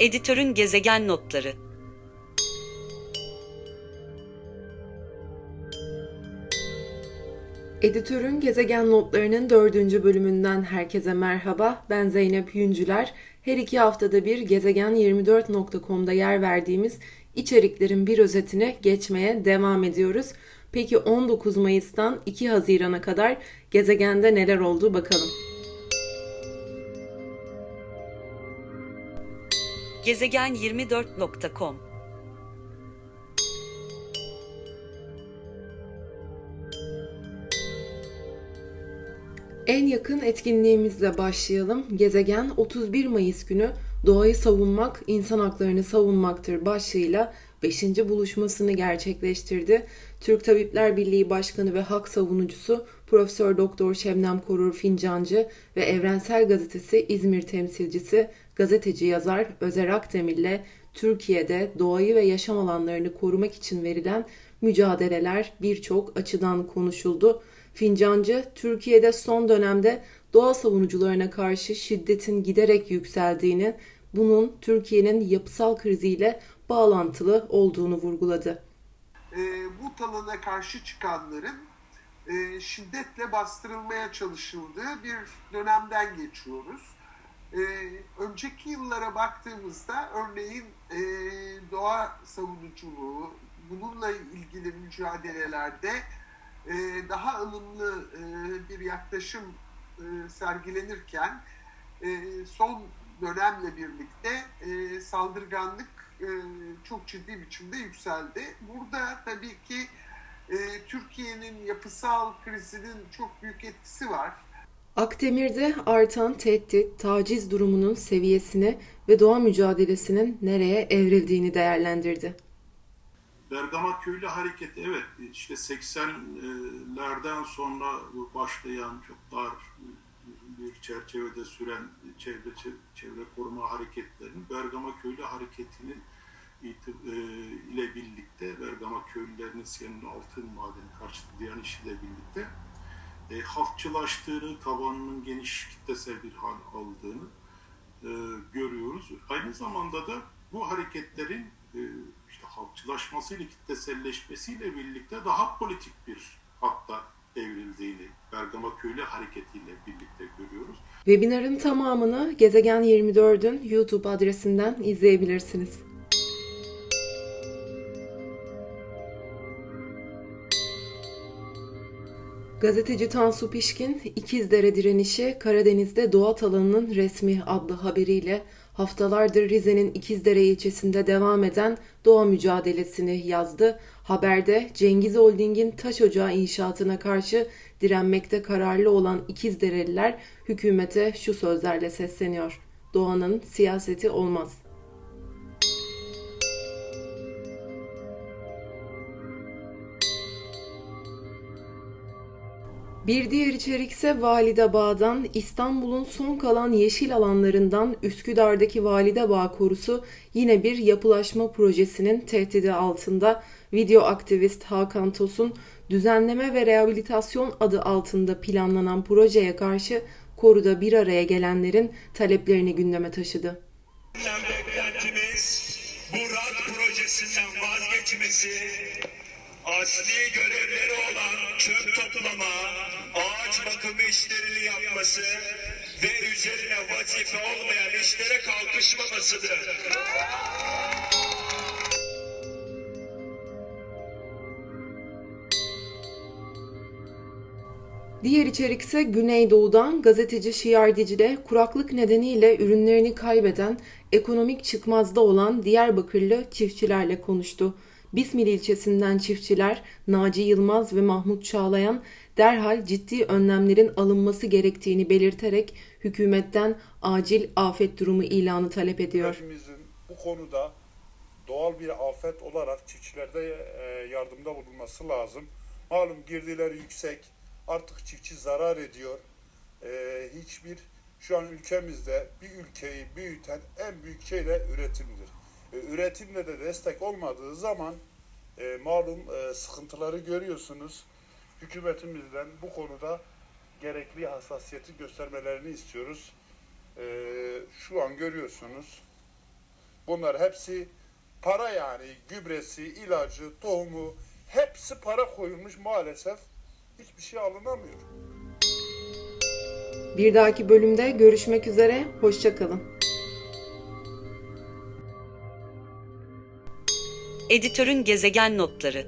Editörün gezegen notları. Editörün Gezegen Notları'nın dördüncü bölümünden herkese merhaba. Ben Zeynep Yüncüler. Her iki haftada bir gezegen24.com'da yer verdiğimiz içeriklerin bir özetini geçmeye devam ediyoruz. Peki 19 Mayıs'tan 2 Haziran'a kadar gezegende neler oldu bakalım. Gezegen24.com En yakın etkinliğimizle başlayalım. Gezegen 31 Mayıs günü Doğayı Savunmak, İnsan Haklarını Savunmaktır başlığıyla 5. buluşmasını gerçekleştirdi. Türk Tabipler Birliği Başkanı ve hak savunucusu Profesör Doktor Şebnem Korur Fincancı ve Evrensel Gazetesi İzmir temsilcisi gazeteci yazar Özer Akdemir'le Türkiye'de doğayı ve yaşam alanlarını korumak için verilen mücadeleler birçok açıdan konuşuldu. Fincancı, Türkiye'de son dönemde doğa savunucularına karşı şiddetin giderek yükseldiğini, bunun Türkiye'nin yapısal kriziyle bağlantılı olduğunu vurguladı. E, bu talana karşı çıkanların e, şiddetle bastırılmaya çalışıldığı bir dönemden geçiyoruz. E, önceki yıllara baktığımızda örneğin e, doğa savunuculuğu, bununla ilgili mücadelelerde e, daha ılımlı e, bir yaklaşım e, sergilenirken e, son dönemle birlikte e, saldırganlık e, çok ciddi biçimde yükseldi. Burada tabii ki e, Türkiye'nin yapısal krizinin çok büyük etkisi var. Akdemir'de artan tehdit, taciz durumunun seviyesini ve doğa mücadelesinin nereye evrildiğini değerlendirdi. Bergama Köylü Hareketi evet işte 80'lerden sonra başlayan çok dar bir çerçevede süren çevre çevre koruma hareketlerinin Bergama Köylü Hareketi'nin ile birlikte Bergama köylülerinin senin altın madeni karşıtı direnişiyle birlikte e, halkçılaştığını, tabanının geniş kitlesel bir hal aldığını e, görüyoruz. Aynı zamanda da bu hareketlerin e, işte halkçılaşmasıyla, kitleselleşmesiyle birlikte daha politik bir hatta evrildiğini Bergama Köylü hareketiyle birlikte görüyoruz. Webinarın tamamını Gezegen 24'ün YouTube adresinden izleyebilirsiniz. Gazeteci Tansu Pişkin, İkizdere direnişi Karadeniz'de Doğat alanının resmi adlı haberiyle haftalardır Rize'nin İkizdere ilçesinde devam eden doğa mücadelesini yazdı. Haberde Cengiz Holding'in taş ocağı inşaatına karşı direnmekte kararlı olan İkizdereliler hükümete şu sözlerle sesleniyor. Doğanın siyaseti olmaz. Bir diğer içerik ise Validebağ'dan İstanbul'un son kalan yeşil alanlarından Üsküdar'daki Validebağ korusu yine bir yapılaşma projesinin tehdidi altında. Video aktivist Hakan Tosun düzenleme ve rehabilitasyon adı altında planlanan projeye karşı koruda bir araya gelenlerin taleplerini gündeme taşıdı. Beklentimiz bu RAD projesinden vazgeçmesi, asli görevleri olan çöp toplama, ağaç bakımı işlerini yapması ve üzerine vazife olmayan işlere kalkışmamasıdır. Diğer içerik ise Güneydoğu'dan gazeteci Şiar Dicle kuraklık nedeniyle ürünlerini kaybeden, ekonomik çıkmazda olan Diyarbakırlı çiftçilerle konuştu. Bismil ilçesinden çiftçiler Naci Yılmaz ve Mahmut Çağlayan derhal ciddi önlemlerin alınması gerektiğini belirterek hükümetten acil afet durumu ilanı talep ediyor. Hükümetimizin bu konuda doğal bir afet olarak çiftçilerde yardımda bulunması lazım. Malum girdiler yüksek, artık çiftçi zarar ediyor. Hiçbir şu an ülkemizde bir ülkeyi büyüten en büyük şey de üretimdir. Üretimle de destek olmadığı zaman e, malum e, sıkıntıları görüyorsunuz. Hükümetimizden bu konuda gerekli hassasiyeti göstermelerini istiyoruz. E, şu an görüyorsunuz Bunlar hepsi para yani gübresi, ilacı, tohumu hepsi para koyulmuş maalesef hiçbir şey alınamıyor. Bir dahaki bölümde görüşmek üzere, hoşçakalın. Editörün gezegen notları